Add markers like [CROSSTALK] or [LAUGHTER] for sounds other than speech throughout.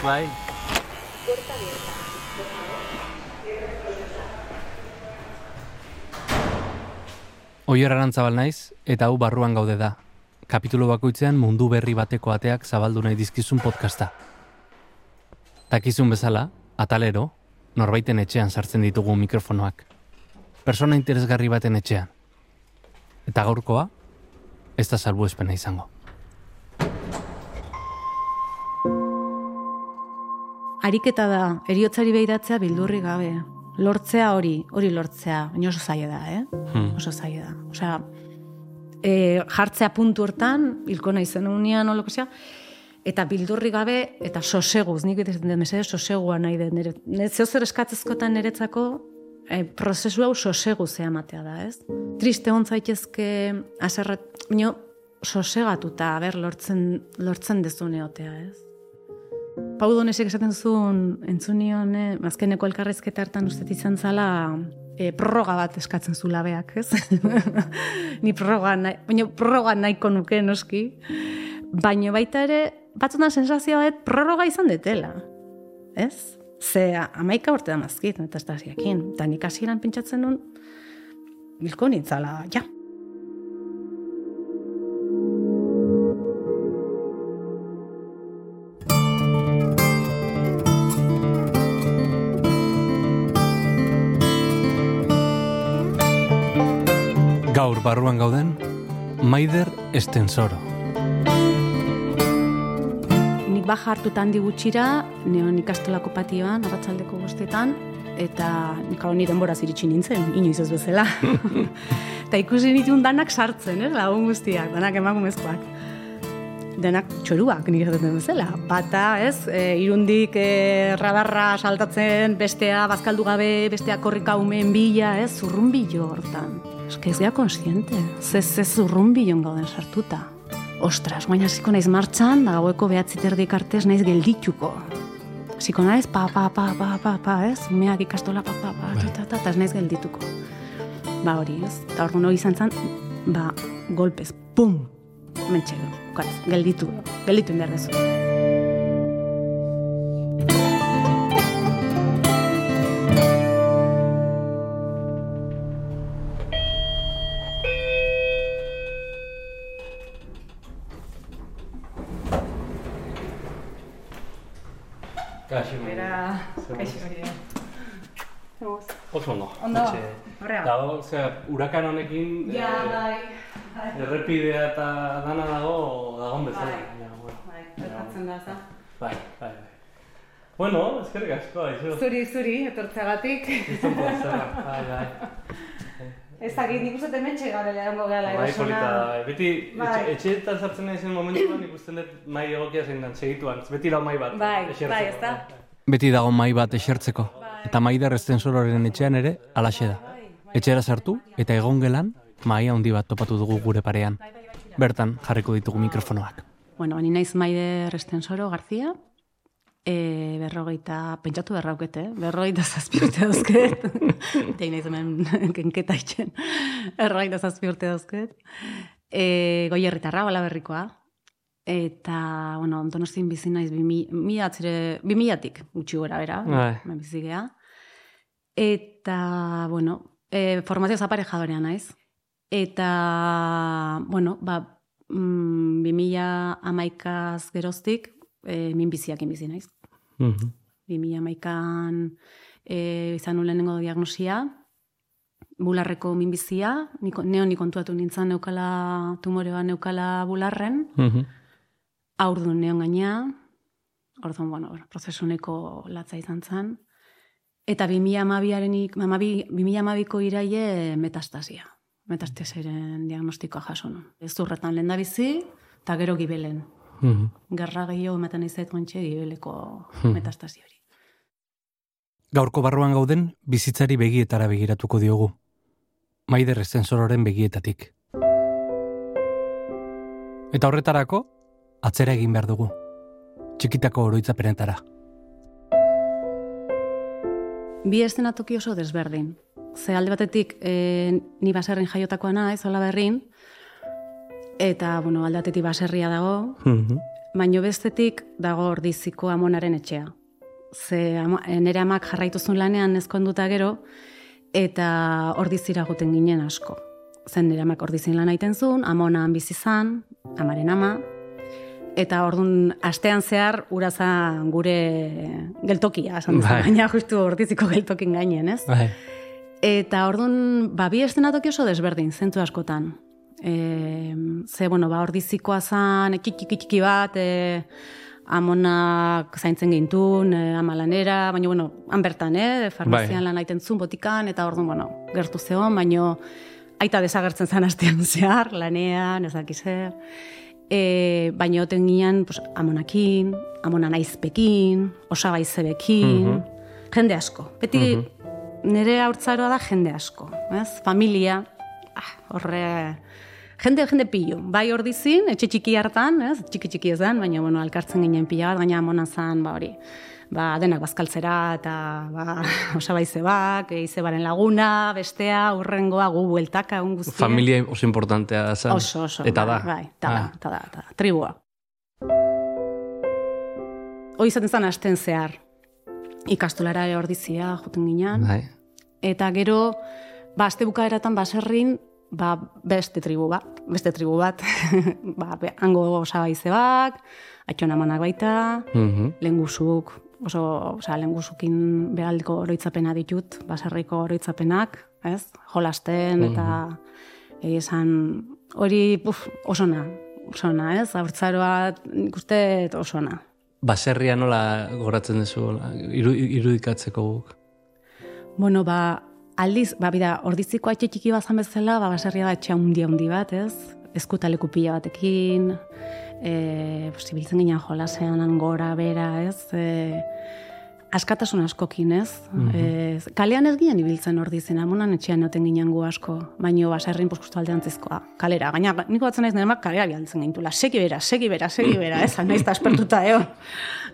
Bai. Oier arantzabal naiz, eta hau barruan gaude da. Kapitulo bakoitzean mundu berri bateko ateak zabaldu nahi dizkizun podcasta. Takizun bezala, atalero, norbaiten etxean sartzen ditugu mikrofonoak. Persona interesgarri baten etxean. Eta gaurkoa, ez da salbu izango. Ariketa da, eriotzari behiratzea bildurri gabe. Lortzea hori, hori lortzea, baina oso zaila da, eh? Hmm. Oso zaila da. Osea, e, jartzea puntu hortan, hilko nahi zen unian, olokosea, eta bildurri gabe, eta soseguz, nik bete den mesede sosegua nahi den, nire, nire zeo zer eskatzezkotan niretzako, e, prozesu hau sosegu zea matea da, ez? Triste hon zaitezke, aserrat, sosegatuta, ber, lortzen, lortzen dezune otea, ez? Pau Donesek esaten zuen, entzunion, eh, azkeneko elkarrezketa hartan uste izan zala, e, prorroga bat eskatzen zu labeak, ez? [LAUGHS] Ni prorroga, nahi, baina prorroga nahiko nuke noski. Baina baita ere, batzutan sensazioa bat prorroga izan detela. Ez? Ze amaika urte da mazkit, eta ez da ziakin. Eta nik pentsatzen nun, bilko nintzala, ja. Gaur barruan gauden, Maider Estensoro. Nik baja hartuta handi neon ikastolako patioan, arratsaldeko bostetan, eta hau ni denbora ziritsi nintzen, inoiz ez bezala. [LAUGHS] eta ikusi nituen danak sartzen, eh, lagun guztiak, danak emakumezkoak. Denak txoruak, nik esaten bezala. Bata, ez, e, irundik e, radarra saltatzen, bestea bazkaldu gabe, bestea korrika umen bila, ez, zurrunbillo hortan. Que ez gara konsiente, ze, ze zurrunbillon gauden sartuta. Ostras, guain hasiko naiz martxan, da gaueko behatzi artez naiz geldituko. Hasiko naiz, pa, pa, pa, pa, pa, pa, ez? Umeak ikastola, pa, pa, pa, ta, ta, ta, ta, ez naiz geldituko. Ba hori, ez? Eta hor hori izan zen, ba, golpez, pum! Mentxe, gelditu, gelditu indar dezu. Kaixo, Era, Zer kaixo hori. Oso ondo. Ondo, horrea. Eta hor, zera, hurakan honekin Ja, eh, bai, bai, errepidea eta dana dago, dagon bezala. Bai. Ja, bueno. bai, gertatzen da, za. Bai, bai, bai. Bueno, eskerrik asko, aizu. Zuri, zuri, etortzeagatik. Izan plazera, bai, bai. Ez dakit, nik uste temetxe garela egongo gehala Bai, erosona. polita da. Beti, Bai. etxe- etxeetan sartzen nahi zen momentuan, ikusten dut mai egokia zein dan, segituan. Beti da mai bat. Bai, esertzeko. bai, ezta? Beti dago mai bat esertzeko. Eta maider estensororen etxean ere, alaxe da. Etxera sartu, eta egon gelan, mai handi bat topatu dugu gure parean. Bertan, jarriko ditugu mikrofonoak. Bueno, ni naiz Maider Estensoro Garzia, e, berrogeita, pentsatu berraukete, eh? berrogeita zazpi urte dauzket. [LAUGHS] Tein naiz hemen kenketa itxen. Berrogeita zazpi urte dauzket. E, goierritarra, bala berrikoa. Eta, bueno, donostin bizi naiz bimi, mila atzire, bimilatik gutxi gora bera, Bai. bizi gea. Eta, bueno, e, formazio zaparejadorea naiz. Eta, bueno, ba, mm, 2000 amaikaz geroztik, e, minbiziak inbizi naiz. Mhm. 2000 amaikan e, izan nuen lehenengo diagnosia, bularreko minbizia, niko, neo ni kontuatu nintzen neukala, tumore bat neukala bularren, Mhm. aurdun neon gaina, orduan, bueno, bueno, prozesu neko latza izan zen, eta 2012 amabi, 2012ko iraie metastasia. Metastasiaren diagnostikoa jaso nun. Ez zurretan lehen bizi, eta gero gibelen. Mhm. Gerra gehiago ematen izait gontxe gibeleko Hmm. metastasi hori. Gaurko barruan gauden, bizitzari begietara begiratuko diogu. Maider estensororen begietatik. Eta horretarako, atzera egin behar dugu. Txikitako oroitzapenetara. Bi eszenatoki oso desberdin. Ze alde batetik, e, ni baserrin jaiotakoa naiz, hola berrin, eta, bueno, alde batetik baserria dago, Mhm. baino bestetik dago ordiziko amonaren etxea. Ze ama, nire amak jarraituzun lanean ezkonduta gero, eta ordizira guten ginen asko. Zen nire amak ordizin lan aiten zuen, amonan bizi zan, amaren ama, eta ordun astean zehar urazan gure geltokia, esan Bai. baina justu ordiziko geltokin gainen, ez? Bai. Eta orduan, ba, bi eszenatoki oso desberdin, zentu askotan. E, ze, bueno, ba, ordizikoa zan, txiki bat, e, amonak zaintzen gintun, e, amalanera, baina, bueno, han bertan, eh, farmazian Bai. lan aiten zuen botikan, eta orduan, bueno, gertu zeon, baino aita desagertzen zan astean [LAUGHS] zehar, lanean, ez dakiz zer. E, baina oten ginen, pues, amonakin, amona naizpekin, osabaizebekin, Mhm. jende asko. Beti nire haurtzaroa da jende asko, ez? Familia, ah, horre, jende, jende pilu. Bai hor dizin, etxe txiki hartan, ez? Txiki txiki ez den, baina, bueno, alkartzen ginen pila bat, gaina amona zan, ba hori, ba, denak bazkaltzera, eta, ba, [LAUGHS] osabaizebak, izebaren laguna, bestea, urrengoa, gu bueltaka, egun guztia. Familia oso importantea zen. Oso, oso. Eta bai, da. Bai, eta da, Ah. eta da, eta da, tribua. Hoi izaten zen asten zehar. Ikastolara ordizia, joten ginean. Bai. Eta gero, ba, azte bukaeratan baserrin, ba, beste tribu bat, beste tribu bat, [LAUGHS] ba, hango osabaizebak, atxona manak baita, Mhm. lengusuk, oso, osea, lengusukin behaldiko oroitzapena ditut, baserriko oroitzapenak, ez? Jolasten, eta egia esan, hori, puf, osona, osona, ez? Haurtzaroa, nik uste osona. Baserria nola goratzen duzu, iru, irudikatzeko guk. Bueno, ba, aldiz, ba, bida, ordiziko atxe txiki bazan bezala, ba, baserria da etxe handi handi bat, ez? Eskutaleku pila batekin, e, pues, ibiltzen ginen jolasean gora, bera, ez? E, askatasun askokin, ez? E, kalean ez ginen ibiltzen ordizen, amonan etxean noten ginen gu asko, baino baserrin pues, justu aldeantzizkoa, kalera. Gaina, niko batzen naiz niremak kalera bialtzen gintula, segi bera, segi bera, segi bera, ez? Naiz eta aspertuta, eo.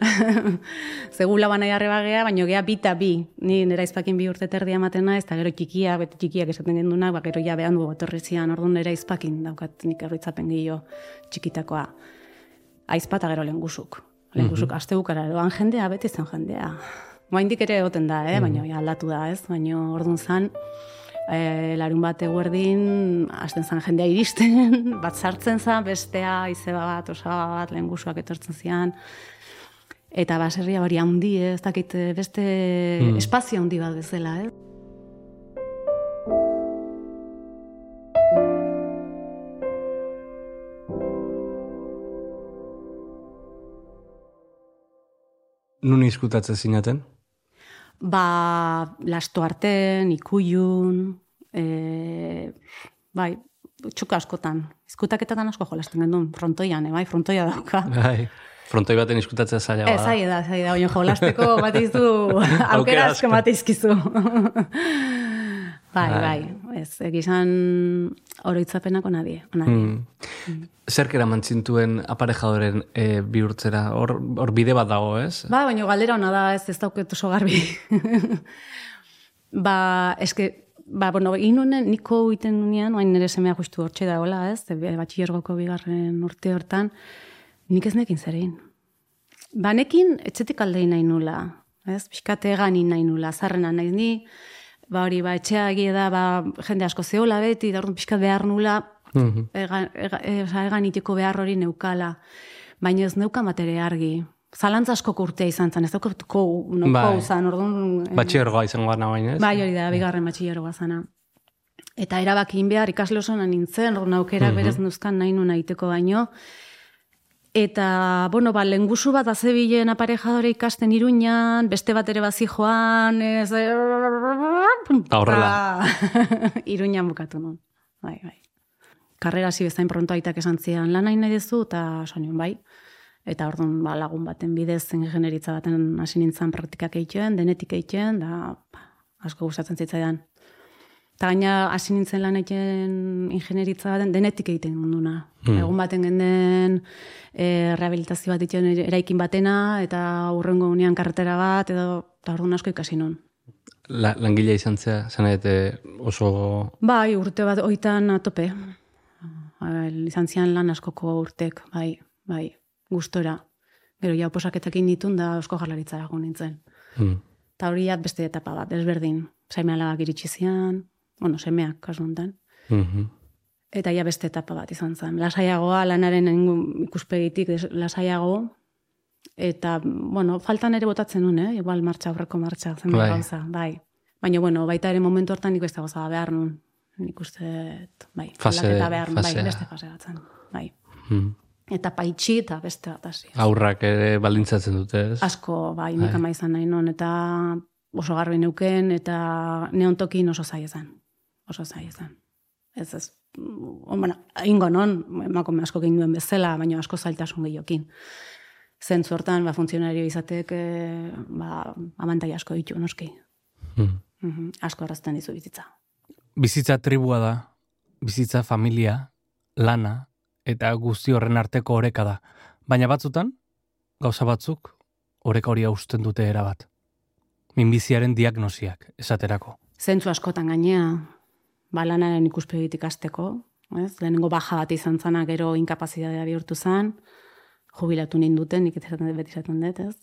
[LAUGHS] Zegula banai arrebagea, baino gea bita bi. Ni nera izpakin bi urte terdia ematen naiz, eta gero txikia, beti txikiak esaten gendunak, ba, gero ja behan du etorri zian, orduan nera izpakin daukat nik erritzapen gehiago txikitakoa. Aizpa eta gero lengusuk. Lengusuk, mm aste bukara eroan jendea, beti zen jendea. Moaindik ere egoten da, eh? baina ja, aldatu da, ez? Baina orduan zan, e, larun bat eguerdin, hasten zan jendea iristen, [LAUGHS] bat sartzen zan, bestea, izeba bat, osaba bat, lengusuak etortzen zian, Eta baserria hori handi, ez dakit beste Mm. espazio handi bat bezala, eh? Nun izkutatzen zinaten? Ba, lasto arten, ikuyun, e, bai, txuka askotan. Izkutaketatan asko jolasten gendun, frontoian, eh, bai, frontoia dauka. Bai. Frontoi baten izkutatzea zaila Ez, bada. zaila da, zaila da, baina jolasteko [LAUGHS] bat izu, aukera asko bat izkizu. [LAUGHS] bai, Bai. Ez, egizan oroitzapenako nadie, nadie. Mm. Zerk eraman zintuen aparejadoren e, bihurtzera? Hor, hor bide bat dago, ez? Ba, baina galdera hona da, ez ez dauket oso garbi. [LAUGHS] ba, eske, ba, bueno, inunen niko iten nunean, oain nire semea justu hortxe dagoela, ez, batxillergoko bigarren urte hortan, nik ez nekin zerein. Ba, nekin etxetik aldein nahi nula, ez, pixkate eganin nahi nula, zarrena nahi ni, ba, hori, ba, etxea egia da, ba, jende asko zeola beti, da orduan pixkat behar nula, Mhm. egan, ega, e, oza, egan behar hori neukala, baina ez neuka matere argi. Zalantza asko urtea izan zen, ez daukatuko no, Bai. zan, orduan... eh, Batxergoa izango gana baina, ez? Bai, hori da, bigarren batxillergoa zana. Eta erabakin behar ikasle osona nintzen, orduan aukerak Mhm. berez nuzkan nahi nuna iteko baino. Eta, bueno, ba, lengusu bat azebilen aparejadore ikasten iruñan, beste bat ere bazi joan, ez... Ta horrela. Ta- [LAUGHS] iruñan bukatu nun. Bai, bai. Karrera hasi bezain pronto aitak esan zian, lan nahi duzu, eta soñun bai. Eta orduan ba, lagun baten bidez ingenieritza baten hasi nintzen praktikak egiten, denetik egiten, da ba, asko gustatzen zitzaidan. Eta gaina hasi nintzen lan egiten ingenieritza baten denetik egiten duna. Hmm. Egun baten genden e, rehabilitazio bat egiten eraikin batena, eta urrengo unean karretera bat, edo eta orduan asko ikasi nun. La, langilea izan zea, zena ete oso... Bai, urte bat oitan atope. Izan zian lan askoko urtek, bai, bai. gustora. Gero ja oposaketekin ditun da eusko jarlaritzara nintzen. Mm. Eta hori beste etapa bat, desberdin. Zaime alabak iritsi zian, bueno, semeak kasu honetan. Mhm. Eta ja beste etapa bat izan zen. Lasaiagoa, lanaren ikuspegitik lasaiago. Eta, bueno, faltan ere botatzen nun, eh? Igual martxa aurreko martxa zen Bai. gauza, bai. Baina, bueno, baita ere momentu hortan nik beste gauza behar nun. Nik uste, bai, Fase- behar nun, bai, beste fase bat zen, bai. Mm. Eta paitxi eta beste bat hasi. Aurrak ere baldintzatzen dute, ez? Asko, bai, nik ama izan nahi non, eta oso garbi neuken, eta neontokin oso zai izan. Oso zai izan. Ez ez, mm, bueno, ingo non, emakume asko egin duen bezala, baina asko zailtasun gehiokin. Zentzu hortan, ba, funtzionario izatek, e, ba, abantai asko ditu, noski. Mm. Mhm, asko errazten dizu bizitza. Bizitza tribua da, bizitza familia, lana, eta guzti horren arteko oreka da. Baina batzutan, gauza batzuk, oreka hori hausten dute erabat. Minbiziaren diagnosiak, esaterako. Zentzu askotan gainea, ba, lanaren ikuspegitik azteko, ez? Lehenengo baja bat izan zana, gero inkapazitatea bihurtu zan, jubilatu ninduten, nik ezaten beti izaten dut, ez?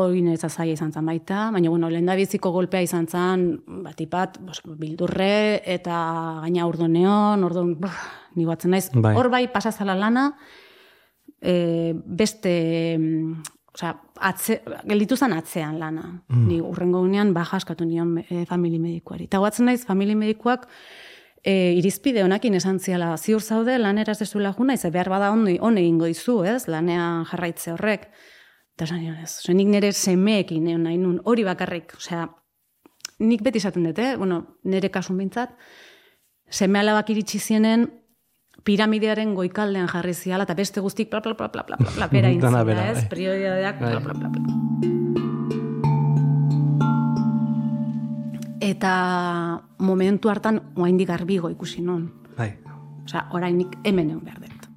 Hori niretza zaila izan zan baita, baina bueno, lehen da biziko golpea izan zan, batipat, bos, bildurre, eta gaina urdo neon, ordu, ni batzen naiz, Bai. hor bai pasazala lana, e, beste, mm, osea, atze, gelditu zen atzean lana. Ni urrengo unean baja askatu nion e, famili medikuari. Eta guatzen naiz, famili medikuak e, irizpide honakin esan ziala, ziur zaude, lanera ez dezuela juna, ez behar bada ondo, on egingo dizu, ez, lanean jarraitze horrek. Eta esan nion ez, Ose, nik nire semeekin egon nahi nun, hori bakarrik, osea, nik beti esaten dut, eh? bueno, nire kasun bintzat, seme alabak iritsi zienen, piramidearen goikaldean jarri ziala, eta beste guztik, bla, bla, bla, bla, bla, bla, bera [LAUGHS] Dana intzila, bera, ez? bai. Prioridadeak, bla, Bai. bla, bla, bla. Eta momentu hartan, oaindik garbigo ikusi non. Bai. Osea, orainik hemen egon behar dut.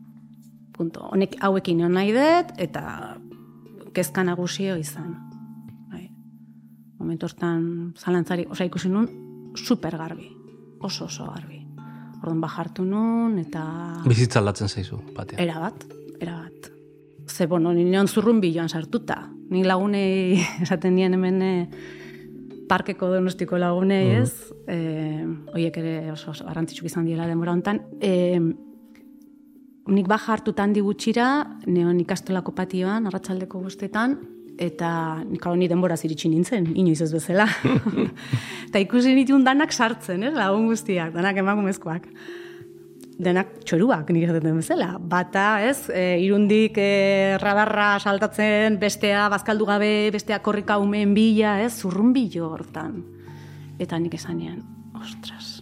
Punto. Honek hauekin egon nahi dut, eta kezka nagusio izan. Bai. Momentu hortan zalantzari, osea, ikusi nun, super garbi. Oso oso garbi. Orduan bajartu nun, eta... Bizitza aldatzen zaizu, batean. Era bat, era bat. Ze, bueno, ni neon zurrun biloan sartuta. Ni lagunei [LAUGHS] esaten dien hemen eh, parkeko donostiko lagunei, ez? Eh, oiek ere oso, oso garrantzitsuk izan diela denbora hontan. Eh, nik baja hartutan gutxira, neon ikastolako patioan, arratsaldeko bostetan, eta nik hau ni denbora ziritsi nintzen, inoiz ez bezala. [LAUGHS] eta ikusi nituen danak sartzen, ez? Lagun guztiak, danak emakumezkoak denak txoruak nik esaten bezala. Bata, ez, e, irundik e, radarra saltatzen, bestea bazkaldu gabe, bestea korrika umeen bila, ez, zurrunbilo hortan. Eta nik esanean, ostras,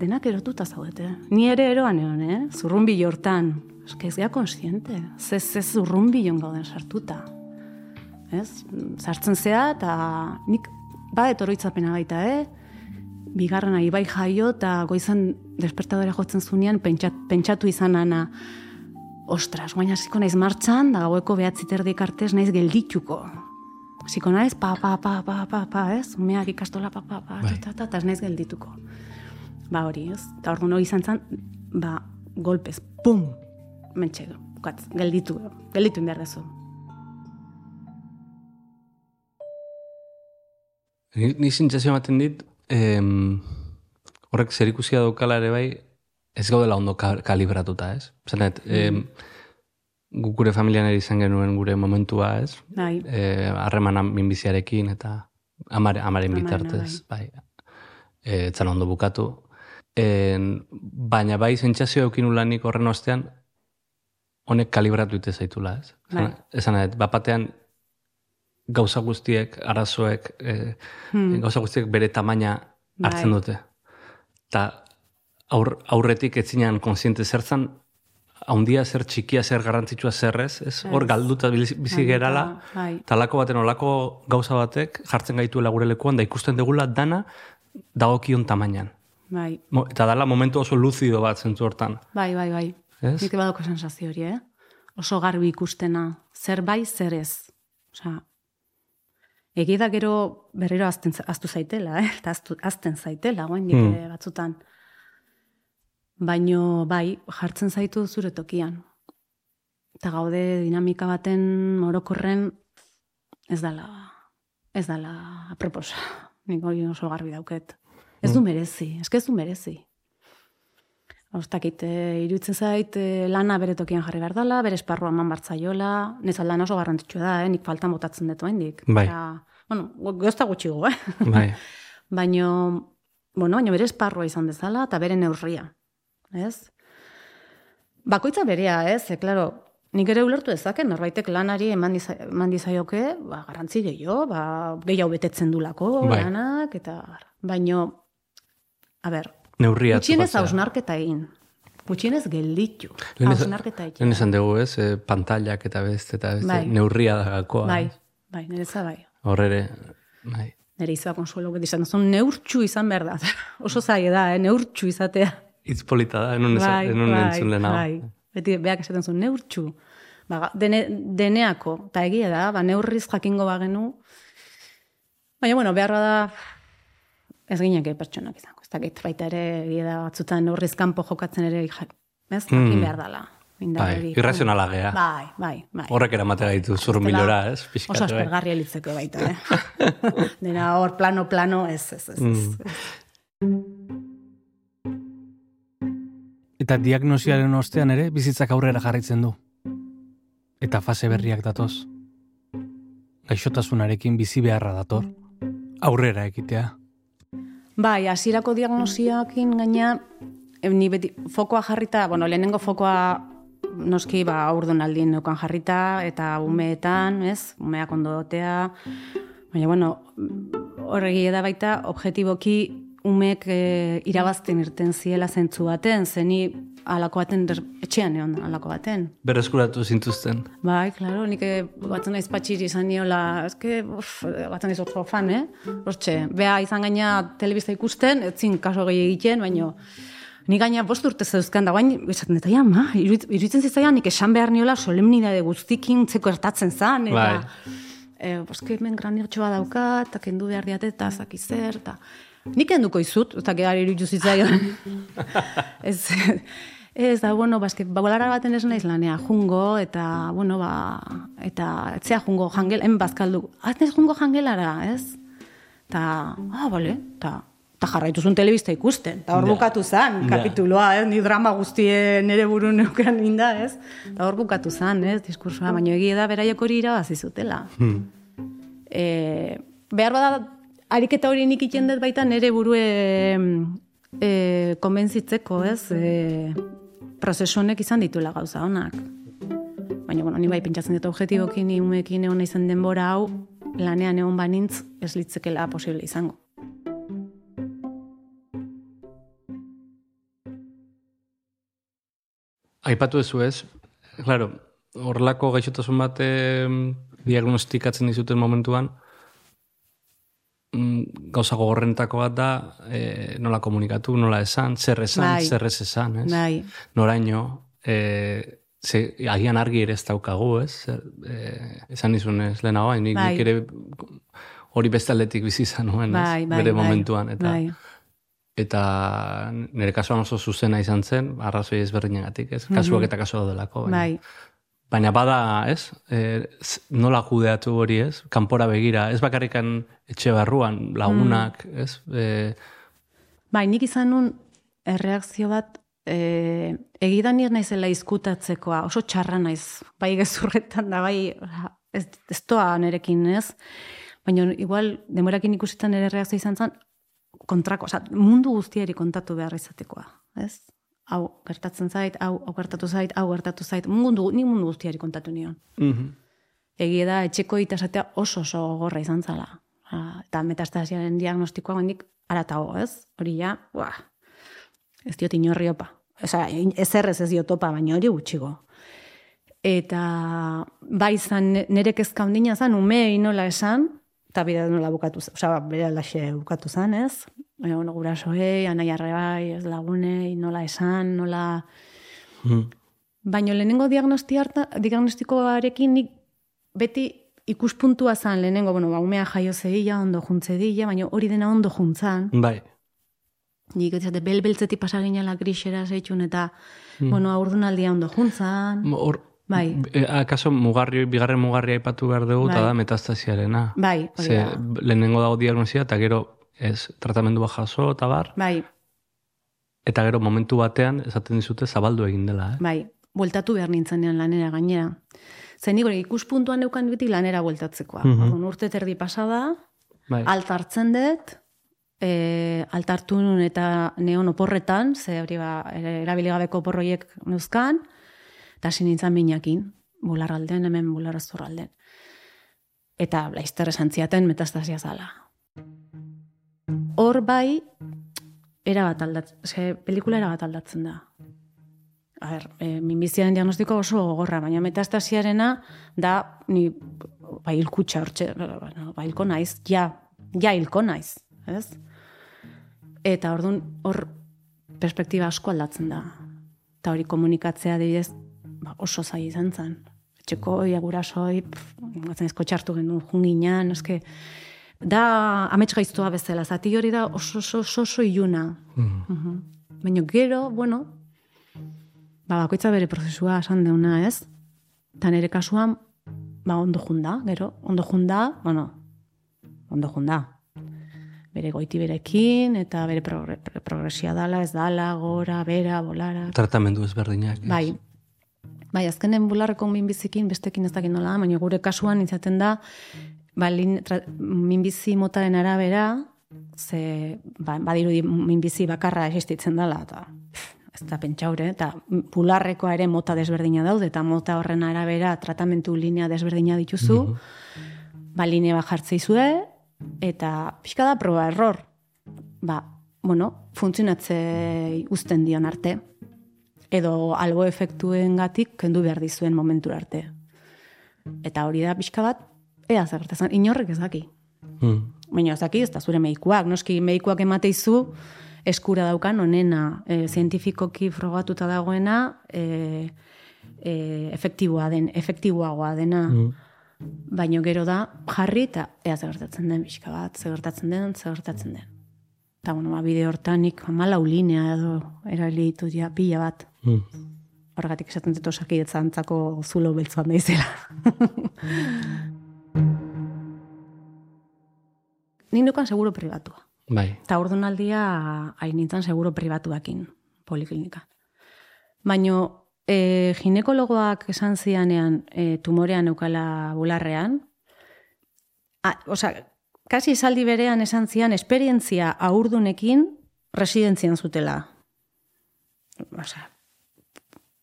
denak erotuta zaudete. Ni ere eroan egon, eh? Zurrunbilo hortan. Eske ez gea konsiente. Ze, ze zurrunbilon gauden sartuta. Ez? Sartzen zea, eta nik ba oroitzapena baita, eh? bigarrena ibai jaio eta goizan despertadora jotzen zunean pentsat, pentsatu izan ana ostras, guain hasiko naiz martxan, da gaueko behatzi terdik artez naiz geldituko. Hasiko naiz, pa, pa, pa, pa, pa, pa, ez? Umeak ikastola, pa, pa, pa, Bai. ta, ta, ta, ez naiz geldituko. Ba hori, ez? Eta orduan hori izan zen, ba, golpez, pum, mentxe, gelditu, gelditu behar dezu. Ni, ni sentsazio ematen dit, em, horrek zer ikusia daukala ere bai, ez gaudela ondo ka, kalibratuta, ez? Zanet, em, guk gure familian ere izan genuen gure momentua, ez? Bai, harremana minbiziarekin eta amare, amaren bitartez, bai. E, etzan ondo bukatu. En, baina bai sentsazio eukin ulanik horren ostean, honek kalibratu ite zaitula, ez? Bai. Esan nahi, bapatean gauza guztiek, arazoek, e, Hmm. gauza guztiek bere tamaina hartzen Bai. dute. Ta aur, aurretik etzinean konsiente zertzan, haundia zer txikia zer garrantzitsua zerrez, ez? Hor galduta bizi gerala, bai. talako baten olako gauza batek jartzen gaituela gure lekuan da ikusten degula dana dagokion tamainan. bai, Mo, eta dala momentu oso luzido bat zentzu hortan. bai, bai, bai. Ez? Nik badoko sensazio hori, eh? Oso garbi ikustena, zer bai, zer ez. Osea, egia da gero berriro azten, aztu zaitela, eh? Eta aztu, azten zaitela, guain Hmm. ere batzutan. Baino, bai, jartzen zaitu zure tokian. eta gaude dinamika baten orokorren ez dala, ez dala aproposa. Nik hori oso garbi dauket. Ez du merezi, ez ez du merezi. Ostakit, e, iruditzen zait, e, lana bere tokian jarri behar dela, bere esparrua eman bartzaiola, nez aldan oso garrantzitsua da, eh? nik faltan botatzen dut hendik. Bai. bueno, gozta gutxigo, eh? Bai. [LAUGHS] Baino, bueno, baino bere esparrua izan dezala, eta bere neurria, ez? Bakoitza berea, ez? E, klaro, nik ere ulertu dezaken, norbaitek lanari eman, diza, eman dizaioke, ba, garantzi gehiago, ba, gehiago betetzen dulako, Bai. lanak, eta, baino, a ber, Neurria gutxienez hausnarketa egin. Gutxienez gelditu. Hausnarketa egin. Lehen esan dugu, ez? E, pantallak eta beste, eta beste, Bai. neurria da gakoa. Bai, bai, nereza bai. Hor ere, bai. Nere izua konsuelo beti izan, zuen neurtxu izan behar da. [LAUGHS] Oso zaila da, eh? neurtxu izatea. Itz polita da, enun, bai, enun bai, entzun lehenago. bai. Beti beak esaten zuen neurtxu. Ba, dene, deneako, eta egia da, ba, neurriz jakingo bagenu. Baina, bueno, behar da ez gineke pertsonak izango. Ez dakit, baita ere, egia da, batzutan neurriz kanpo jokatzen ere, ez, jakin Mm. behar dala. Bai, irrazionala gea. Bai, bai, bai. Horrek eramate gaitu zurmilora, ez? Oso Pixkat, bai. aspergarria litzeke baita, eh? [LAUGHS] Dena hor plano-plano, ez, ez, ez. ez. Mm. Eta diagnosiaren ostean ere bizitzak aurrera jarraitzen du. Eta fase berriak datoz. Gaixotasunarekin bizi beharra dator. Aurrera ekitea. Bai, hasierako diagnosiakin gaina, ni beti fokoa jarrita, bueno, lehenengo fokoa noski ba aurdunaldien neukan jarrita eta umeetan, ez? Umeak ondotea. Baina bueno, horregi da baita objektiboki umek e, irabazten irten ziela zentzu baten, zeni alako baten der- etxean egon alako baten. Berreskuratu zintuzten. Bai, claro, nik eh, batzen naiz patxiri izan niola, eske, uf, batzen naiz oso fan, eh? Hortxe, bea izan gaina telebista ikusten, etzin kaso gehi egiten, baino, Ni gaina bost urte zeuzkan da, bain, esaten dut, ja, ma, iruditzen zitzaian, nik esan behar niola solemnidade guztikin zeko ertatzen zan, eta, Bai. e, boske hemen graniotxoa dauka, eta kendu behar diate, eta zaki zer, eta nik kenduko izut, eta gehar iruditu zitzaion. [LAUGHS] ez, ez da, bueno, baske, bagolara baten ez naiz lanea, jungo, eta, bueno, ba, eta, etzea jungo jangel, en bazkaldu, atnez jungo jangelara, ez? Ta, ah, bale, ta, ta jarraitu zuen telebista ikusten. Ta hor bukatu zan, Ja. kapituloa, ez? Ni drama guztien nere buru neukan inda, ez? Ta hor bukatu zan, ez? Diskursoa, baina egia da beraiek hori irabazi zutela. Hmm. E, behar bada, ariketa hori nik iten dut baita nere burue e, konbentzitzeko, ez? E, prozesu honek izan dituela gauza honak. Baina, bueno, ni bai pentsatzen dut objetibokin, ni umekin egon izan denbora hau, lanean egon banintz, ez litzekela posible izango. Aipatu ezu ez, claro, horrelako gaixotasun bat em, diagnostikatzen dizuten momentuan, gauza gogorrentako bat da, e, nola komunikatu, nola esan, zer esan, Bai. zer ez esan, ez? Bai, Noraino, e, ze, agian argi ere ez daukagu, ez? E, esan nizun ez lehenago, hain, nik, Bai. nik ere hori beste aldetik bizi izan nuen, ez? bai, bai. bere bai, momentuan, eta Bai, eta nire kasuan oso zuzena izan zen, arrazoi ezberdinagatik, ez? Kasuak eta kasu daudelako. baina- bai. Baina bada, ez? E, nola kudeatu hori, ez? Kanpora begira, ez bakarrikan etxe barruan, lagunak, Mm. ez? E, Bai, nik izan nun erreakzio bat, e, egidan nire naizela izkutatzekoa, oso txarra naiz, bai gezurretan da, bai, ez, ez doa nerekin, ez? Baina igual, demorakin ikusitan ere reakzio izan zen, kontrako, oza, mundu guztiari kontatu behar izatekoa, ez? Hau gertatzen zait, hau, hau gertatu zait, hau gertatu zait, mundu, ni mundu guztiari kontatu nion. mhm. Egia da, etxeko itasatea oso oso gorra izan zala. Ah, Eta metastasiaren diagnostikoa gondik aratago, ez? Hori ja, buah, ez diot inorri opa. Osa, ez ez diot opa, baina hori gutxigo. Eta bai izan nire kezka handina zen, ume inola esan, eta bide nola bukatu zen, osa, bere alaxe bukatu zen, ez? Baina, bueno, gurasoei, anai bai, ez lagunei, nola esan, nola... Mhm. Baina lehenengo harta, diagnostikoarekin nik beti ikuspuntua zan lehenengo, bueno, ba, umea jaio zedila, ondo juntze dila, baina hori dena ondo juntzan. Bai. Nik etzate belbeltzetik pasa ginela grisera zeitxun eta, Mm. bueno, aurdunaldia ondo juntzan. Hor, Bai. E, akaso mugarri, bigarren mugarri aipatu behar dugu, eta Bai. da metastasiarena. Bai, hori Ze, da. lehenengo dago diagnosia, eta gero ez tratamendua jaso, eta bar, Bai, eta gero momentu batean, esaten dizute, zabaldu egin dela, eh? bai, bueltatu behar nintzenean lanera gainera. Zen hori ikuspuntuan neukan beti lanera bueltatzekoa. Mhm. Orduan, urte terdi pasada, Bai. alt hartzen dut, e, alt hartu nun eta neon oporretan, ze hori ba, erabiligabeko oporroiek neuzkan, eta nintzen minakin, bularralden, hemen bularazorralden. Eta laizter esan ziaten metastasia zala. Hor bai, era bat aldatzen, ze, pelikula era bat aldatzen da. A ber, e, minbiziaren diagnostiko oso gogorra, baina metastasiarena da ni ba hilkutxa hortxe, bueno, ba hilko naiz, ja, ja hilko naiz, ez? Eta orduan hor perspektiba asko aldatzen da. Eta hori komunikatzea adibidez, ba, oso zai izan zen. Etxeko ia gurasoi, gatzen ezko txartu genuen junginan, eske, da amets gaiztua bezala, zati hori da oso oso oso, oso iluna. Mhm. Mhm. Baina gero, bueno, ba, bakoitza bere prozesua esan deuna, ez? Eta nire kasuan, ba, ondo junda, gero, ondo junda, bueno, ondo junda. Bere goiti berekin, eta bere progre, pro- progresia dala, ez dala, gora, bera, bolara. Tratamendu ezberdinak. ez? Bai, bai, azkenen bularreko minbizikin, bestekin ez dakit nola, baina gure kasuan izaten da, ba, lin, tra, minbizi motaren arabera, ze, ba, badirudi minbizi bakarra existitzen dela, eta ez da pentsaure, eta bularrekoa ere mota desberdina daude, eta mota horren arabera tratamentu linea desberdina dituzu, ba, linea bat jartzeizue, eta pixka da proba error. Ba, bueno, funtzionatze uzten dion arte. Edo albo efektuen gatik kendu behar dizuen momentura arte. Eta hori da pixka bat, ea zer gertatzen, inorrek ez daki. Mhm. Baina ez daki, ez da zure medikuak, noski medikuak emateizu eskura daukan onena, e, zientifikoki frogatuta dagoena, e, e, efektiboa den, efektiboagoa dena. Mhm. Baino gero da, jarri eta ea zer gertatzen den, pixka bat, zer gertatzen den, zer gertatzen den. Eta, bueno, ba, bide hortanik, amalau linea edo, erabili ditut ja, pila bat. Mhm. Horregatik esaten dut osakidetzantzako zulo beltzuan daizela. [LAUGHS] Nik nukan seguro pribatua. Bai. Eta ordunaldia hain nintzen seguro pribatuakin poliklinikan. Baino, e, ginekologoak esan zianean e, tumorean eukala bularrean, a, osea, kasi esaldi berean esan zian esperientzia aurdunekin residentzian zutela. Osea,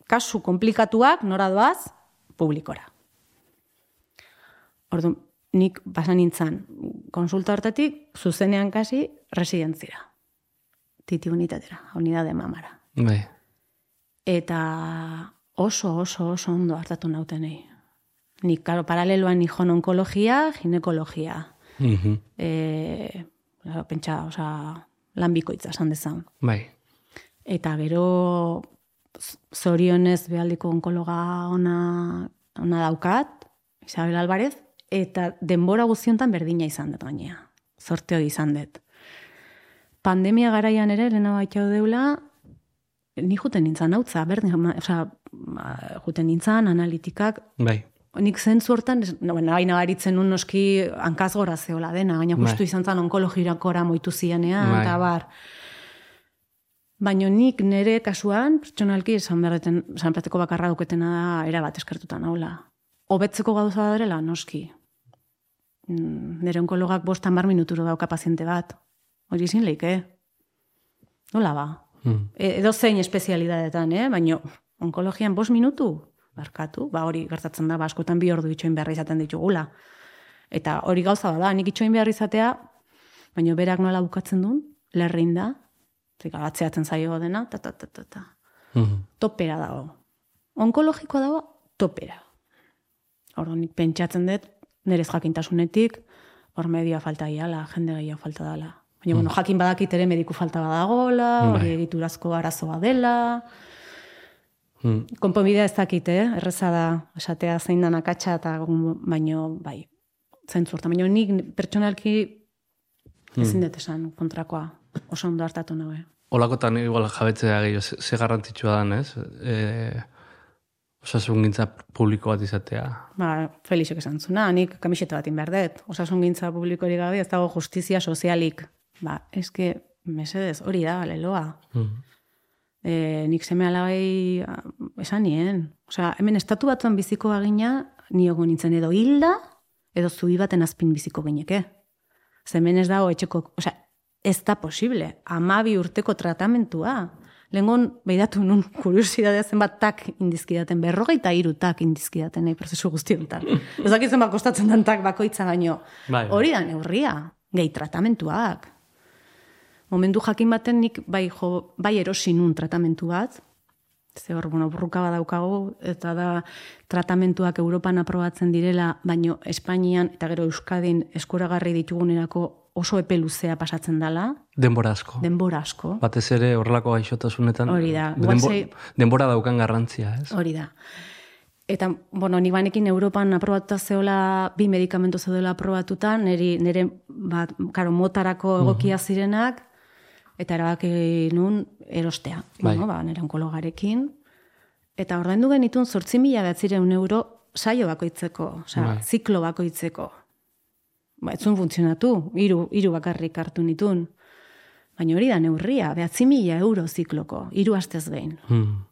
kasu komplikatuak nora doaz publikora. Orduan, nik basan nintzen konsulta hortatik zuzenean kasi residentzira. Titi unitatera, unidade mamara. Bai. Eta oso, oso, oso ondo hartatu nautenei. Nik, karo, paraleloan nijon onkologia, ginekologia. Mhm. E, pentsa, oza, lan bikoitza esan dezan. Bai. Eta gero zorionez behaldiko onkologa ona, ona daukat, Isabel Alvarez, eta denbora guztiontan berdina izan dut gainea. Zorte hori izan dut. Pandemia garaian ere, lehena baitxau deula, ni juten nintzen hautza, berdin, ma- juten nintzen, analitikak, Bai. nik zentzu hortan, no, hain nabaritzen nun noski hankaz gora zeola dena, baina justu Bai. izan zen onkologirakora moitu zianean, Bai. eta bar. Baina nik nire kasuan, pertsonalki, esan berreten, esan berteko bakarra duketena da, era bat eskertuta naula. Hobetzeko gauza da dela, noski. Mm, Nire onkologak bostan bar minuturo dauka paziente bat. Hori ezin leike. Nola ba? Mhm. E- edo zein espezialidadetan, eh? baina onkologian bost minutu, barkatu, ba hori gertatzen da, ba, askotan bi ordu itxoin beharra izaten ditugula. Eta hori gauza bada, nik itxoin behar izatea, baina berak nola bukatzen duen, lerrin da, zika atzeatzen zaio dena, ta, ta, ta, ta, ta. Mhm. Topera dago. Onkologikoa dago, topera. Orduan nik pentsatzen dut, nerez jakintasunetik, hor media falta iala, jende gehiago falta dela. Baina, bueno, jakin badakit ere mediku falta badagola, hori Bai. egiturazko arazoa dela, Mhm. konponbidea ez dakit, eh? erreza da, esatea zein dan akatsa, eta baino, bai, zentzu hortan. Baina nik pertsonalki ezin dut esan kontrakoa, oso ondo hartatu nagoe. Olakotan igual jabetzea gehiago, ze, garrantzitsua dan, ez? E, Osasun gintza publiko bat izatea. Ba, Felixek esan zuna, nik kamiseta batin behar dut. Osasun gintza publikorik gabe, ez dago justizia sozialik. Ba, eske, mesedez, hori da, leloa. Mm. E, nik seme alabai esan nien. Osea, hemen estatu batuan biziko bagina, niogo nintzen edo hilda, edo zubi baten azpin biziko gineke. Zemen ez dago etxeko, osea, ez da posible. Amabi urteko tratamentua. Lengon, behidatu nun, kuriosidadea zenbat tak indizkidaten, berrogeita iru tak indizkidaten, nahi prozesu guztiontan. Ez dakit zenbat kostatzen den tak bakoitza baino. Bai, bai. Hori da neurria, gehi tratamentuak. Momentu jakin baten nik bai, jo, bai erosi nun tratamentu bat, ze hor, bueno, burruka badaukagu, eta da tratamentuak Europan aprobatzen direla, baino Espainian eta gero Euskadin eskuragarri ditugunerako oso epe luzea pasatzen dela. Denbora asko. Denbora asko. Batez ere horrelako gaixotasunetan. Hori da. denbora daukan garrantzia, ez? Hori da. Eta, bueno, ni banekin Europan aprobatuta zeola bi medikamentu zeudela aprobatutan, niri, nire, bat, karo, motarako egokia zirenak, eta erabaki nun erostea. Bai. No, ba, nire onkologarekin. Eta ordaindu genitun zortzi mila euro saio bakoitzeko, osea, bai. ziklo bakoitzeko ba, etzun funtzionatu, hiru hiru bakarrik hartu nitun. Baina hori da neurria, behatzi mila euro zikloko, hiru astez behin. Hmm.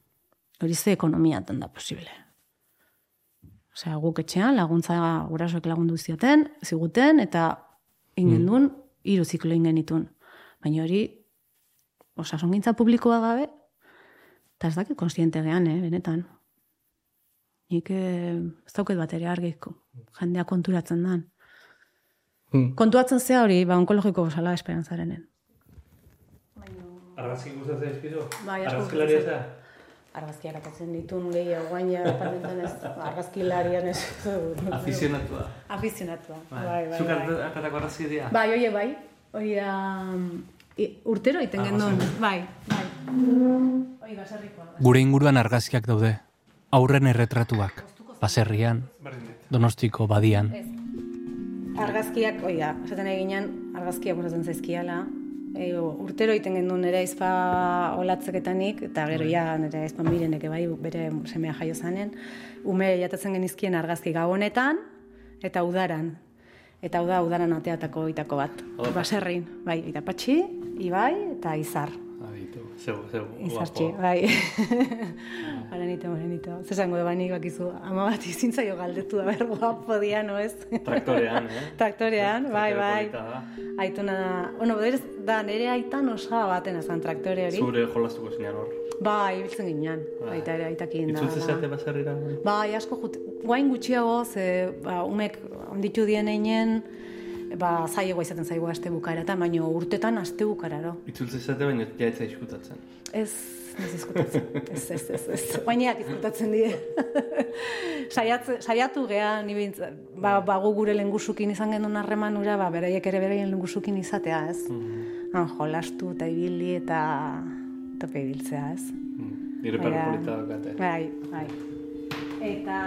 Hori ze ekonomia da posible. Osea, guk etxean laguntza gurasoek lagundu zioten, ziguten, eta ingen duen, hmm. hiru ziklo ingen itun. Baina hori, osasongintza publikoa gabe, eta ez dakit konstiente gehan, eh, benetan. Nik eh, ez dauket bat ere argiko, jendea konturatzen dan. Hmm. Kontuatzen zea hori, ba, onkologiko gozala esperantzarenen. Argazki gustatzen ezkizu? Bai, Argazkilari ez da? Argazki harakatzen ditun gehiago guaina parmentan ez, argazkilarian ez. Afizionatua. Afizionatua, bai, bai, bai. Zuk bai. akatako argazki dira? Bai, oie, bai. Hori da... Urtero iten gendun. Bai, bai. Oi, baserrikoa. Gure inguruan argazkiak daude. Aurren erretratuak. Baserrian, donostiko badian. Ez argazkiak, oi da, esaten eginean, argazkiak gustatzen zaizkiala. E, urtero iten gendun nire izpa olatzeketanik, eta gero ja nire izpa mirenek bai, bere semea jaio zanen. Ume jatatzen genizkien argazki gau honetan, eta udaran. Eta uda, udaran ateatako itako bat. Baserrin, bai, eta patxi, ibai, eta izar. Zeu, zeu. Izartxe, bai. [LAUGHS] Baranito, baranito. Zezango da banik bakizu, ama bat izintzaio galdetu da behar guapo dia, no ez? Traktorean, eh? [LAUGHS] Traktorean, bai, bai. Aituna da. Bueno, berez, da, nire aitan osa baten ezan traktore hori. Zure jolastuko zinean hor. Bai, biltzen ginean. Bai. Baita ere, aitakin da. Itzultze zate baserrira? Bai, bai asko jut. Guain gutxiago, ze, ba, umek onditu dien einen, ba, zaiego izaten zaigu aste bukaeratan, baina urtetan aste bukararo. Itzultze zate baina jaitza izkutatzen. Ez, ez izkutatzen. ez, ez, ez, ez. Baina izkutatzen die. [LAUGHS] saiatu gea, ni ba, ba, gure lengusukin izan genuen harreman ura, ba, beraiek ere beraien lengusukin izatea, ez? Mm -hmm. jolastu eta ibili eta tope ibiltzea, ez? Mm. Nire dakate. Bai, bai. Eta,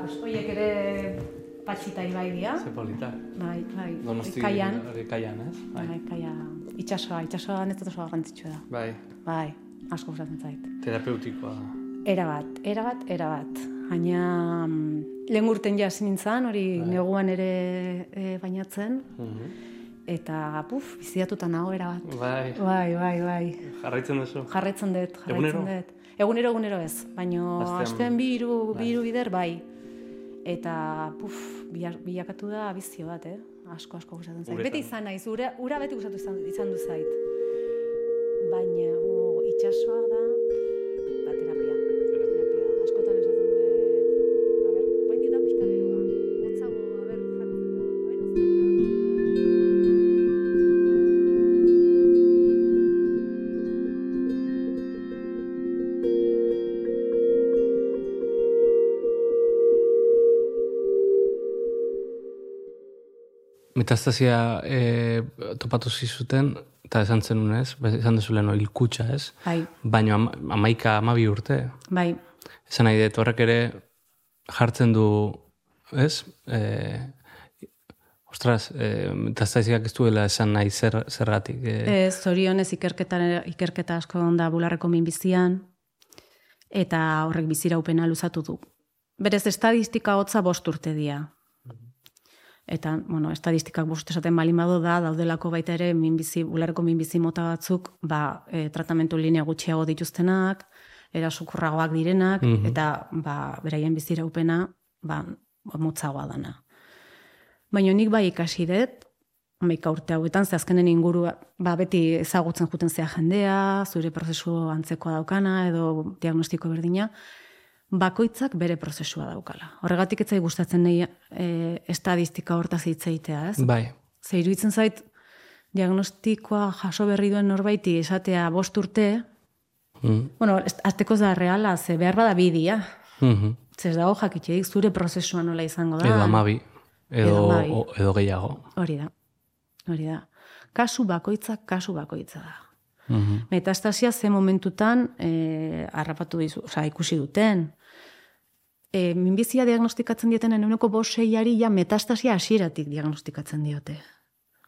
pues, oiek ere patxita ibai dia. Ze polita. Bai, bai. Donosti kaian. Kaian, ez? Bai, bai kaia. Itxasoa, itxasoa netzat oso garrantzitsua da. Bai. Bai, asko gustatzen zait. Terapeutikoa. Era bat, era bat, era bat. Baina mm, lehen urten ja nintzen, hori bai. neguan ere e, bainatzen. Mhm. Eta, puf, biziatuta nago era bat. Bai. Bai, bai, bai. Jarraitzen duzu? Jarraitzen dut, jarraitzen dut. Egunero, egunero ez. Baina, astean bi iru, bai. bider, bai eta puf, bilakatu da bizio bat, eh? Asko, asko gustatzen zait. Beti izan naiz, ura, ura beti gustatu izan, izan du zait. Baina, oh, itxasoa Metastasia e, topatu zizuten, eta esan zen ez, esan dezu leheno ilkutsa ez, bai. baina am, amaika amabi urte. Bai. Esan nahi dut horrek ere jartzen du, ez, e, ostras, e, metastasiak ez duela esan nahi zer, zergatik. E. Ez, zorionez ikerketa, ikerketa asko onda bularreko minbizian, eta horrek biziraupena luzatu du. Berez, estadistika hotza bost urte dia. Eta, bueno, estadistikak bost esaten balin badu da, daudelako baita ere, minbizi, bulareko minbizi mota batzuk, ba, e, tratamentu linea gutxiago dituztenak, erasukurragoak direnak, mhm. eta, ba, beraien biziraupena, ba, motzagoa dana. Baina nik bai ikasi dut, Meika urte hauetan, ze azkenen inguru, ba, beti ezagutzen juten zea jendea, zure prozesu antzekoa daukana, edo diagnostiko berdina, bakoitzak bere prozesua daukala. Horregatik etzai gustatzen nahi e, estadistika hortaz hitzeitea, ez? Bai. Ze iruditzen zait, diagnostikoa jaso berri duen norbaiti esatea bost urte, mm. bueno, azteko da reala, ze behar bada bidia. Mm -hmm. Ze ez dago jakitxeik zure prozesua nola izango da. Edo amabi, edo, edo, edo gehiago. Hori da. Hori da. Kasu bakoitza, kasu bakoitza da. Mm Metastasia ze momentutan e, harrapatu dizu, oza, ikusi duten. E, minbizia diagnostikatzen dieten enuneko boseiari ja metastasia hasieratik diagnostikatzen diote.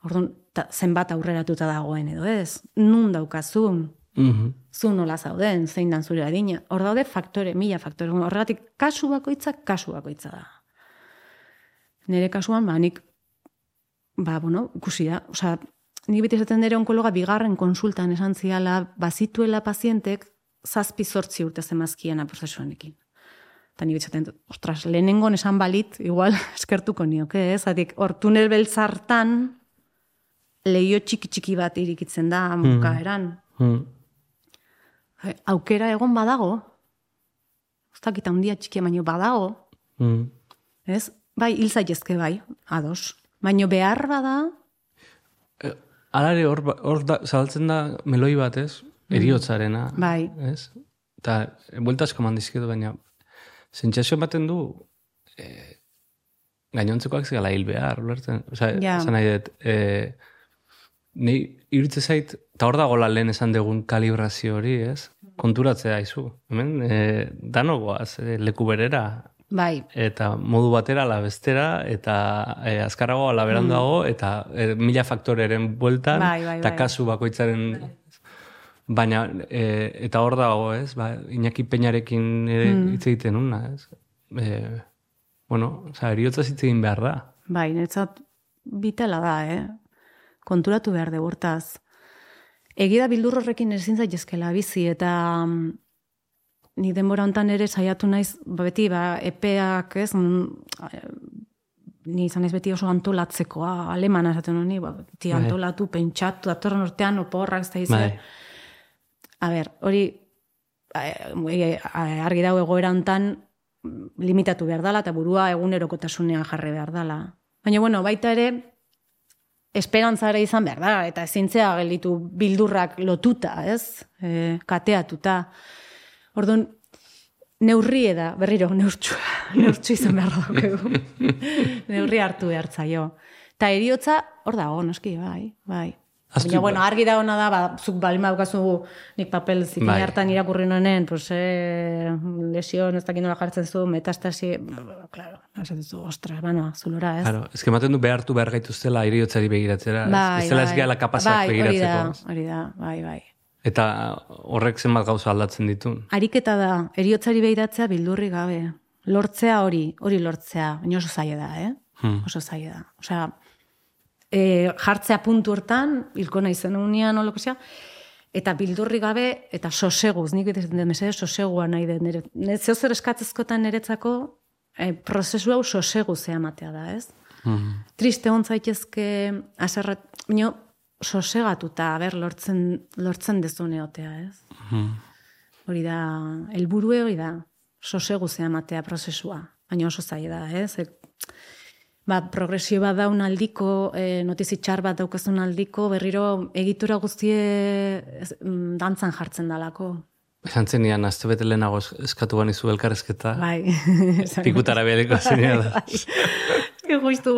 Orduan, ta, zenbat aurreratuta dagoen edo ez. Nun daukazun. Mm -hmm. Zu nola zauden, zein dan zure adina. Hor daude faktore, mila faktore. Horregatik, kasu bakoitza, kasu bakoitza da. Nere kasuan, ba, nik ba, bueno, ikusi da. Osa, ni beti esaten dere onkologa bigarren konsultan esan ziala, bazituela pazientek zazpi sortzi urte zemazkiena prozesuanekin. Eta ni beti esaten, ostras, lehenengon esan balit, igual [LAUGHS] eskertuko nioke, ez? Adik, hor tunel beltzartan, lehio txiki txiki bat irikitzen da, muka eran. Hmm. Hmm. Aukera egon badago, ez dakita handia txiki baino badago, hmm. ez? Bai, hil zaitezke bai, ados. Baino behar bada... E, Alare, hor, ba, hor da, zabaltzen da meloi bat, ez? Mm. Eriotzarena. Bai. Ez? Eta, buelta asko mandizketu, baina, zentsazio baten du, e, gainontzekoak zigala hil behar, ulertzen? Osa, ja. zan nahi dut, e, nahi, iritze zait, eta hor dago lehen esan dugun kalibrazio hori, ez? Konturatzea izu. Hemen, e, danogoaz, e, leku berera, Bai. Eta modu batera ala bestera, eta e, azkarago ala beranduago, mm. eta e, mila faktoreren bueltan, bai, bai, eta bai. kasu bakoitzaren... Bai. Baina, e, eta hor dago, ez? Ba, Iñaki Peñarekin ere mm. egiten una, ez? E, bueno, oza, eriotza hitz egin behar da. Bai, netzat bitela da, eh? Konturatu behar de hortaz. Egida bildurrorekin ezin zaitezkela bizi, eta mm, ni denbora hontan ere saiatu naiz, ba beti ba epeak, ez? Mm, ni izan ez beti oso antolatzekoa, alemana esaten honi, ba beti bai. antolatu, pentsatu, datorren urtean oporrak ez da izan. A ber, hori argi dago egoera hontan limitatu behar dala eta burua egunerokotasunean jarri behar dala. Baina bueno, baita ere esperantzare izan behar da, eta ezintzea gelditu bildurrak lotuta, ez? E, kateatuta. Orduan, neurri da, berriro, neurtxu, [LAUGHS] neurtxu izan behar daukegu. [LAUGHS] neurri hartu behar zaio. Ta eriotza, hor dago, noski, bai, bai. Baina, bueno, argi da hona da, ba, zuk balin baukazu nik papel zikin bai. hartan irakurri nonen, pues, eh, lesio, ez dakit nola jartzen zu, metastasi, claro, ez zu, ostras, bano, zulora, ez? Claro, ez que du behartu behar gaituztela eriotzari begiratzera, bai, ez, ez bai. ez kapazak bai, begiratzeko. Hori da, hori da, bai, bai. Eta horrek zenbat gauza aldatzen ditu? Ariketa da, eriotzari behiratzea bildurri gabe. Lortzea hori, hori lortzea, baina oso zaila da, eh? Hmm. Oso zaila da. Osea, e, jartzea puntu hortan, hilko nahi zen unian, oloko eta bildurri gabe, eta soseguz, nik bete den mesede, sosegua nahi den, nire, nire zer eskatzezkotan niretzako, e, prozesu hau sosegu zea matea da, ez? Hmm. Triste hon zaitezke, azerrat, sosegatuta ber lortzen lortzen dezuneotea, ez? Mhm. Hori da, helburu hori da, sosegu zea matea prozesua, baina oso zaila da, ez? E, ba, progresio bat daun aldiko, e, notizi txar bat daukazun aldiko, berriro egitura guztie mm, dantzan jartzen dalako. Esan zenian, azte bete lehenago eskatu banizu elkarrezketa. Bai. [LAUGHS] Pikutara behariko zenian da. [LAUGHS] Bai. Justu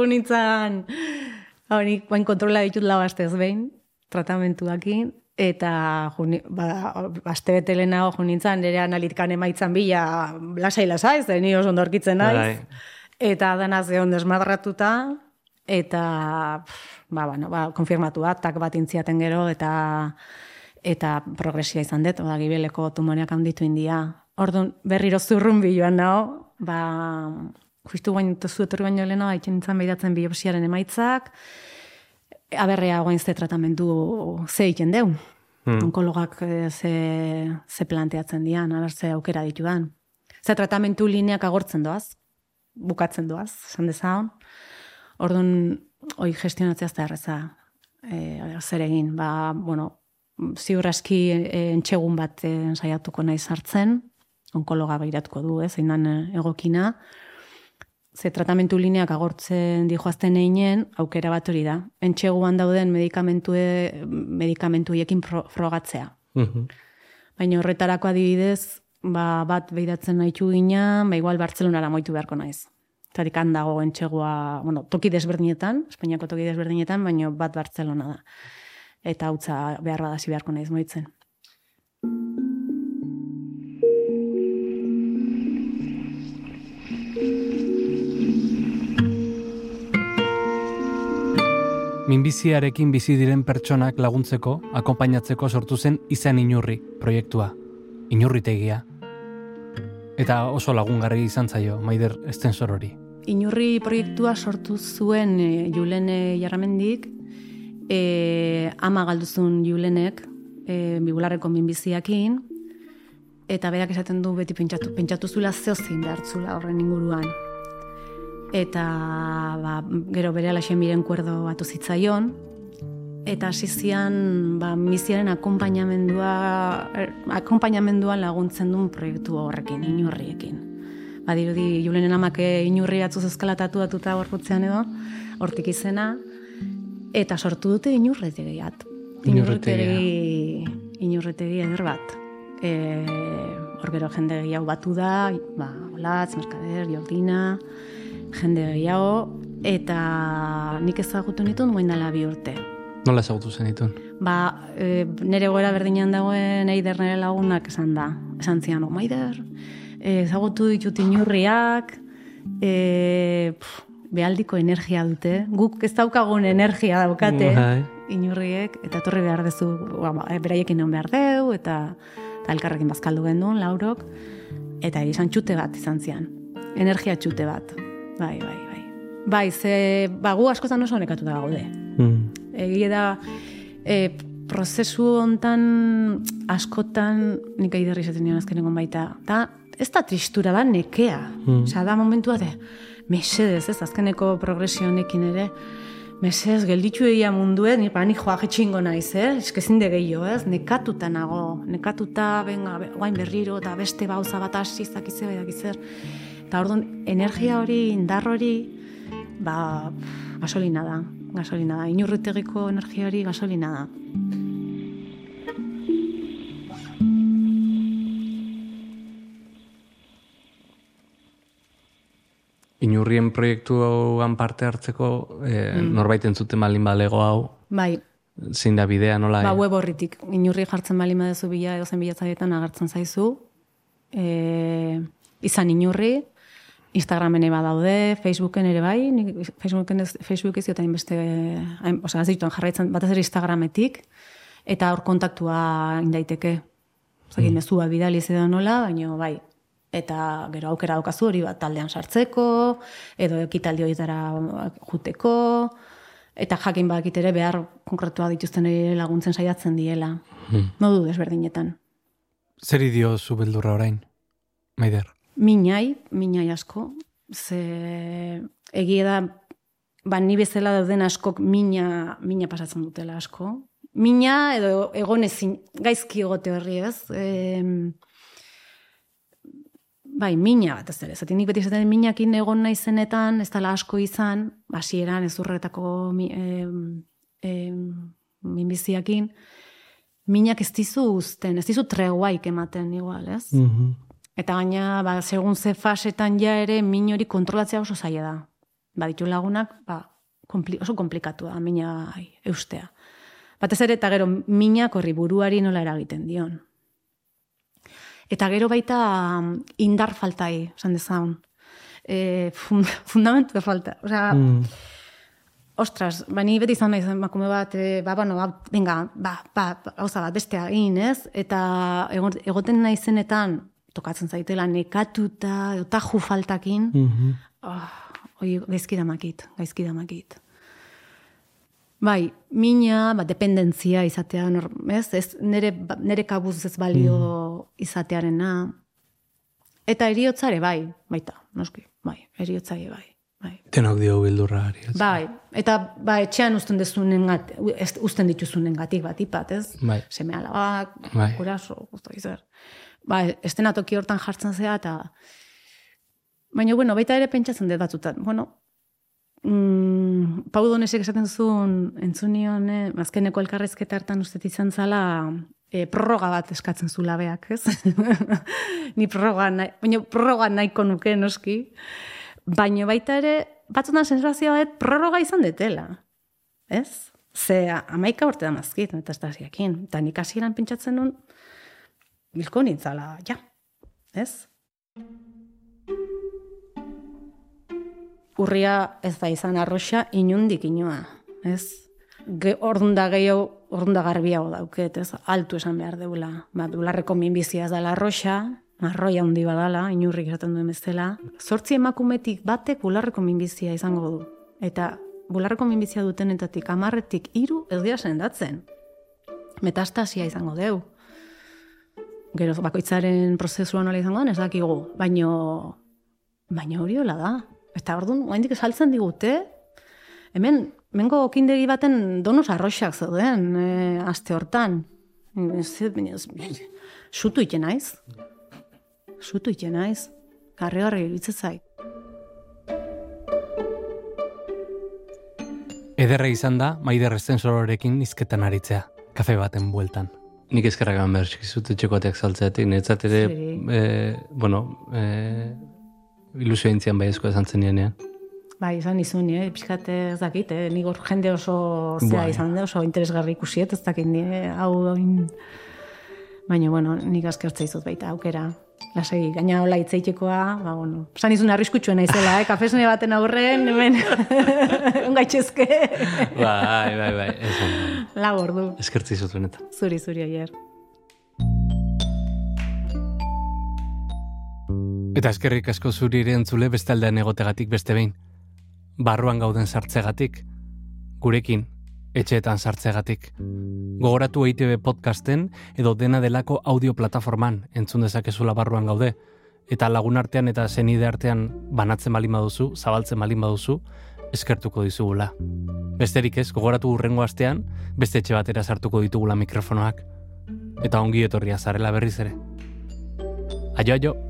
Hori, bain kontrola ditut lau astez behin, tratamentuakin, eta juni, ba, aste bete lehenago junintzan, nire analitkan emaitzan bila lasai lasai, ez ni oso ondorkitzen naiz. Bai. Eta dana zehon desmadratuta, eta ba, bueno, ba, konfirmatu bat, tak bat intziaten gero, eta eta progresia izan dut, oda gibeleko tumoreak handitu india. Orduan, berriro zurrun biloan nao, ba, justu guain tozu etorri baino leheno, haitzen nintzen behidatzen biopsiaren emaitzak, aberrea guain ze tratamendu ze egiten deu. Hmm. Onkologak eh, ze, ze planteatzen dian, aber ze aukera ditudan. Ze tratamentu lineak agortzen doaz, bukatzen doaz, esan dezaun. Orduan, hoi gestionatzea ez da erreza, e, zer egin, ba, bueno, ziur aski e, entxegun bat e, saiatuko nahi sartzen, onkologa behiratuko du, ez, zein egokina, ze tratamentu lineak agortzen dihoazten einen, aukera bat hori da. Entxeguan dauden medikamentu medikamentuekin frogatzea. Mhm. Baina horretarako adibidez, ba, bat behiratzen nahi gina, ba, igual Bartzelonara moitu beharko naiz. Zatik handago entxegua, bueno, toki desberdinetan, Espainiako toki desberdinetan, baina bat Bartzelona da. Eta hautza behar badasi beharko naiz moitzen. Minbiziarekin bizi diren pertsonak laguntzeko, akonpainatzeko sortu zen izan inurri proiektua. Inurritegia. Eta oso lagungarri izan zaio, maider esten sorori. Inurri proiektua sortu zuen e, Julene Jarramendik, e, ama galduzun Julenek, e, bibularreko minbiziakin, eta berak esaten du beti pentsatu, pentsatu zula zeozin behartzula horren inguruan. Eta ba, gero bere alaxen miren kuerdo batu zitzaion, eta asizian ba, miziaren akompainamendua, er, akompainamenduan laguntzen duen proiektu horrekin, inurriekin. Ba, dirudi, Julenen amake inurri atzuz eskalatatu datuta gorputzean edo, hortik izena, eta sortu dute inurretegiat. Inurretegi, inurretegi eder bat. E, hor gero jende gehiago batu da, ba, Olatz, Merkader, Jordina, jende gehiago, eta nik ezagutu nitu nuen dela bi urte. Nola ezagutu zen? Ba, e, nire goera berdinean dagoen eider nire lagunak esan da. Esan zian, oh, maider, e, ezagutu ditut inurriak, e, pff, behaldiko energia dute. Guk ez daukagun energia daukate, bai. inurriek, eta torri behar dezu, ba, ba beraiekin non behar deu, eta, eta elkarrekin bazkaldu gendun, laurok, eta izan txute bat izan zian. Energia txute bat. Bai, bai, bai. Bai, ze, ba, gu askotan oso nekatuta gaude. Mm egia da e, prozesu hontan askotan nik aiderri izaten nion azkenengon baita. Da, ez da tristura da nekea. Mm. Osa, da momentua de, mesedez, ez, azkeneko progresio honekin ere, mesedez, gelditu egia munduen, nik bani joa jetxingo naiz, eh? Eskezin de gehiago, ez? Nekatuta nago, nekatuta, venga, guain berriro, eta beste bauza bat hasi, zakize, bai, dakizer. Eta orduan, energia hori, indar hori, ba, gasolina da gasolina da. Inurritegiko energiari gasolina da. Inurrien proiektu hauan parte hartzeko e, mm. norbait entzuten balin balego hau. Bai. Zein da bidea, nola? Ba, web horritik. Inurri jartzen balin badezu bila, edo zen bilatzaietan agertzen zaizu. E, izan inurri, Instagramen eba daude, Facebooken ere bai, Facebooken ez, Facebook ez diotain beste, hain, oza, ez jarraitzen, bat ez Instagrametik, eta hor kontaktua indaiteke. Zagin, mm. mezua bidali edo nola, baina bai, eta gero aukera daukazu hori bat taldean sartzeko, edo ekitaldi horietara juteko, eta jakin bakit ere behar konkretua dituzten ere laguntzen saiatzen diela. Mm. Modu desberdinetan. Zer idio zu beldurra orain, Maider? Minai, minai asko, ze egia da, ba, ni bezala dauden askok mina, mina pasatzen dutela asko. Mina edo egon ezin, gaizki egote horri ez. E, bai, mina bat ez ere. Zaten nik beti zaten minakin egon naizenetan, ez dela asko izan, basieran ez urretako e, e, minbiziakin, minak ez dizu uzten, ez dizu treguaik ematen igual, ez? Mm Eta gaina, ba, segun ze fasetan ja ere, min hori kontrolatzea oso zaila da. Ba, ditu lagunak, ba, kompli, oso komplikatu da, mina eustea. Batez ere, eta gero, minak horri buruari nola eragiten dion. Eta gero baita indar faltai, esan dezaun. E, fund, [LAUGHS] fundamentu falta. Osea, mm. Ostras, ba, ni beti izan nahi makume bat, e, ba, bueno, ba, venga, ba, ba, ba, bat, bestea egin, ez? Eta egoten nahi zenetan, tokatzen zaitela nekatuta, eta faltakin, mm -hmm. oh, oi, gaizki damakit, gaizki damakit. Bai, mina, ba, dependentzia izatea, ez? ez nere, nere kabuz ez balio mm. izatearena. Eta eriotzare, bai, baita, noski, bai, eriotzare, bai. Bai. Tenok dio bildurra Bai, eta ba, etxean usten dezunen gat, usten dituzunen gatik bat ipat, ez? Bai. Seme alabak, bai. kuraso, guztu izar ba, estena toki hortan jartzen zea, eta baina, bueno, baita ere pentsatzen dut batzutan, bueno, mm, Pau Donesek esaten zuen, entzunion, eh, azkeneko elkarrezketa hartan uste izan zala, e, prorroga bat eskatzen zu labeak, ez? [LAUGHS] Ni prorroga, nahi, baina prorroga nahiko nuke, noski, baina baita ere, batzutan sensazioa bat, prorroga izan detela, ez? Ze, amaika urte da mazkit, eta estaziakin, eta nik hasieran pentsatzen nun, bilko nintzala, ja, ez? Urria ez da izan arroxa inundik inoa, ez? Ge, ordunda gehiago, ordunda garbiago dauket, ez? Altu esan behar deula. Ba, bularreko minbizia ez dela arroxa, arroia handi badala, inurrik esaten duen bezala. Zortzi emakumetik batek bularreko minbizia izango du. Eta bularreko minbizia dutenetatik amarretik hiru ez dira sendatzen. Metastasia izango deu gero bakoitzaren prozesua nola izango ez dakigu, baino baino hori hola da. Eta orduan, oraindik saltzen digute, hemen mengo okindegi baten donos arroxak zauden e, aste hortan. Sutu ite naiz. Sutu ite naiz. Garri garri zait. Ederra izan da, maider estensororekin izketan aritzea, kafe baten bueltan. Nik ezkerrak eman behar txikizut etxekoateak saltzeatik, netzat ere, e, bueno, e, ilusio intzian bai ezko esan zen nienean. Bai, izan izun, eh? pixkate ez dakit, eh? nik jende oso zea bai. izan da, oso interesgarri ikusiet, ez dakit, eh? hau, baina, bueno, nik askertza izut baita, aukera. Lasai, gaina hola itzeitekoa, ba, bueno, san izun arriskutsua naizela, eh? kafesne baten aurren, hemen, [LAUGHS] ongaitxezke. bai, bai, bai, ez La gordu. Eskertzi zut benetan. Zuri, zuri, aier. Eta eskerrik asko zuri ere entzule bestaldean egotegatik beste behin. Barruan gauden sartzegatik, gurekin, etxeetan sartzegatik. Gogoratu EITB podcasten edo dena delako audio plataforman entzun dezakezula barruan gaude. Eta lagun artean eta zenide artean banatzen balin baduzu, zabaltzen balin baduzu, eskertuko dizugula. Besterik ez, gogoratu urrengo astean, beste etxe batera sartuko ditugula mikrofonoak. Eta ongi etorria zarela berriz ere. Aio, aio!